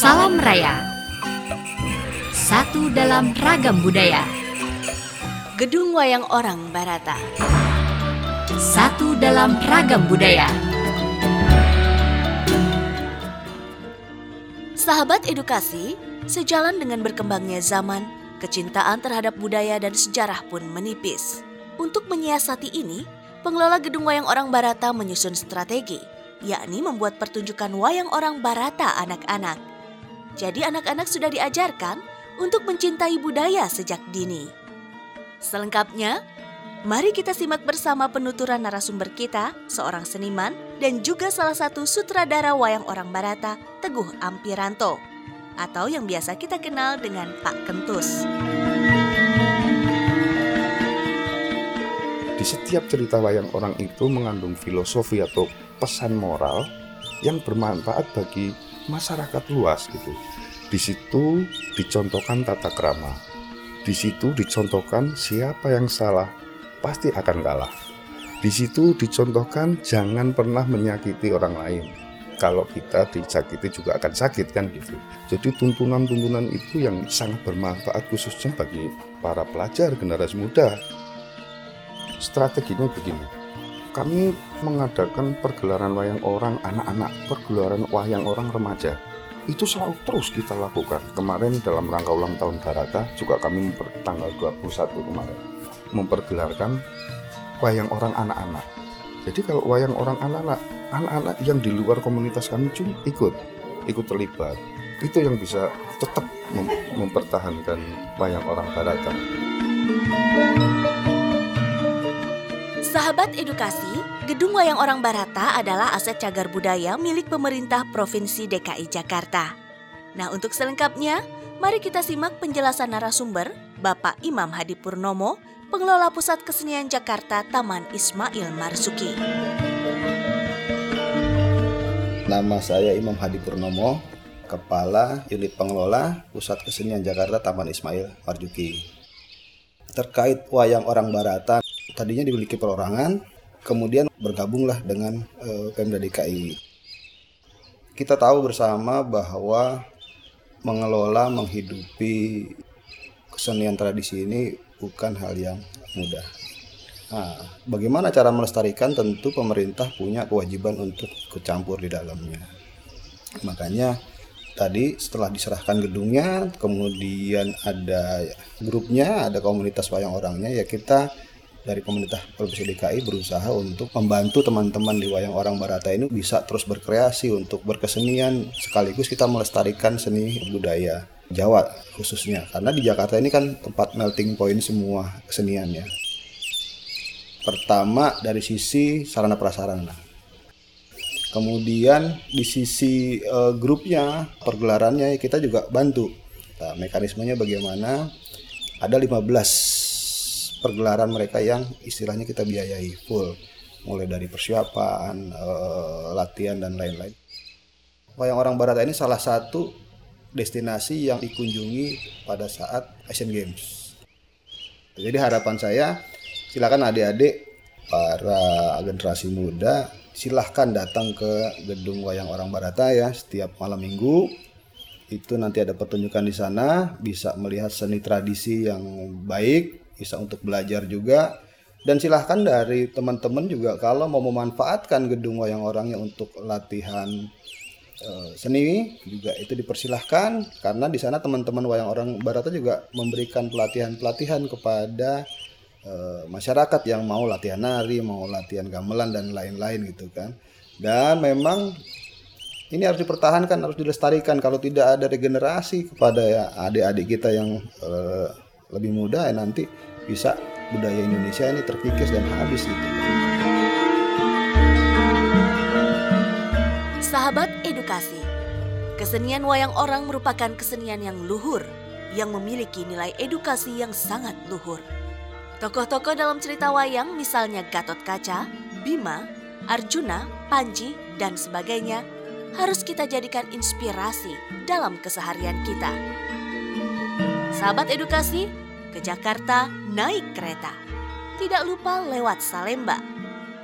Salam Raya Satu dalam ragam budaya Gedung Wayang Orang Barata Satu dalam ragam budaya Sahabat edukasi, sejalan dengan berkembangnya zaman, kecintaan terhadap budaya dan sejarah pun menipis. Untuk menyiasati ini, pengelola Gedung Wayang Orang Barata menyusun strategi yakni membuat pertunjukan wayang orang Barata anak-anak. Jadi anak-anak sudah diajarkan untuk mencintai budaya sejak dini. Selengkapnya, mari kita simak bersama penuturan narasumber kita, seorang seniman dan juga salah satu sutradara wayang orang Barata, Teguh Ampiranto, atau yang biasa kita kenal dengan Pak Kentus. Di setiap cerita wayang orang itu mengandung filosofi atau pesan moral yang bermanfaat bagi masyarakat luas gitu. Di situ dicontohkan tata krama. Di situ dicontohkan siapa yang salah pasti akan kalah. Di situ dicontohkan jangan pernah menyakiti orang lain. Kalau kita disakiti juga akan sakit kan gitu. Jadi tuntunan-tuntunan itu yang sangat bermanfaat khususnya bagi para pelajar generasi muda. Strateginya begini kami mengadakan pergelaran wayang orang anak-anak, pergelaran wayang orang remaja. Itu selalu terus kita lakukan. Kemarin dalam rangka ulang tahun Barata juga kami tanggal 21 kemarin mempergelarkan wayang orang anak-anak. Jadi kalau wayang orang anak-anak, anak-anak yang di luar komunitas kami cuma ikut, ikut terlibat. Itu yang bisa tetap mem mempertahankan wayang orang Barata. Sahabat edukasi, Gedung Wayang Orang Barata adalah aset cagar budaya milik pemerintah Provinsi DKI Jakarta. Nah untuk selengkapnya, mari kita simak penjelasan narasumber Bapak Imam Hadi Purnomo, pengelola Pusat Kesenian Jakarta Taman Ismail Marzuki. Nama saya Imam Hadi Purnomo, Kepala Unit Pengelola Pusat Kesenian Jakarta Taman Ismail Marzuki. Terkait wayang orang Barata, tadinya dimiliki perorangan, kemudian bergabunglah dengan uh, Pemda DKI. Kita tahu bersama bahwa mengelola, menghidupi kesenian tradisi ini bukan hal yang mudah. Nah, bagaimana cara melestarikan? Tentu pemerintah punya kewajiban untuk kecampur di dalamnya. Makanya tadi setelah diserahkan gedungnya, kemudian ada grupnya, ada komunitas wayang orangnya, ya kita dari pemerintah Provinsi DKI berusaha untuk membantu teman-teman di Wayang Orang Barata ini bisa terus berkreasi untuk berkesenian sekaligus kita melestarikan seni budaya Jawa khususnya karena di Jakarta ini kan tempat melting point semua keseniannya. Pertama dari sisi sarana prasarana. Kemudian di sisi uh, grupnya, pergelarannya kita juga bantu. Nah, mekanismenya bagaimana? Ada 15 pergelaran mereka yang istilahnya kita biayai full mulai dari persiapan, uh, latihan dan lain-lain. Wayang orang Barat ini salah satu destinasi yang dikunjungi pada saat Asian Games. Jadi harapan saya silakan adik-adik para generasi muda silahkan datang ke gedung Wayang Orang Barata ya setiap malam minggu itu nanti ada pertunjukan di sana bisa melihat seni tradisi yang baik bisa untuk belajar juga dan silahkan dari teman-teman juga kalau mau memanfaatkan gedung wayang orangnya untuk latihan uh, seni juga itu dipersilahkan karena di sana teman-teman wayang orang Barata juga memberikan pelatihan-pelatihan kepada uh, masyarakat yang mau latihan nari, mau latihan gamelan dan lain-lain gitu kan. Dan memang ini harus dipertahankan, harus dilestarikan. Kalau tidak ada regenerasi kepada ya adik-adik kita yang uh, lebih muda ya nanti bisa budaya Indonesia ini terkikis dan habis itu. Sahabat edukasi, kesenian wayang orang merupakan kesenian yang luhur, yang memiliki nilai edukasi yang sangat luhur. Tokoh-tokoh dalam cerita wayang misalnya Gatot Kaca, Bima, Arjuna, Panji, dan sebagainya harus kita jadikan inspirasi dalam keseharian kita. Sahabat edukasi, ke Jakarta naik kereta. Tidak lupa lewat Salemba.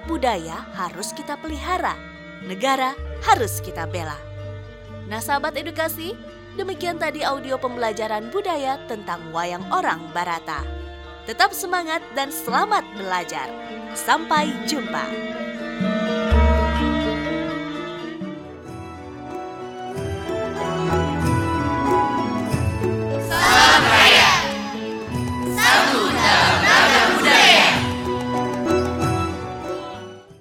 Budaya harus kita pelihara, negara harus kita bela. Nah sahabat edukasi, demikian tadi audio pembelajaran budaya tentang wayang orang Barata. Tetap semangat dan selamat belajar. Sampai jumpa.